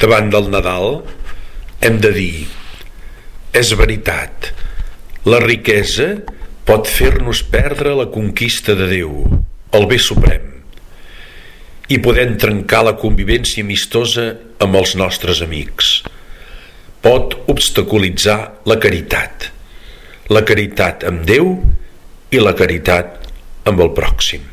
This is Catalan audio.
davant del Nadal, hem de dir és veritat, la riquesa pot fer-nos perdre la conquista de Déu, el bé suprem, i podem trencar la convivència amistosa amb els nostres amics. Pot obstaculitzar la caritat, la caritat amb Déu i la caritat amb el pròxim.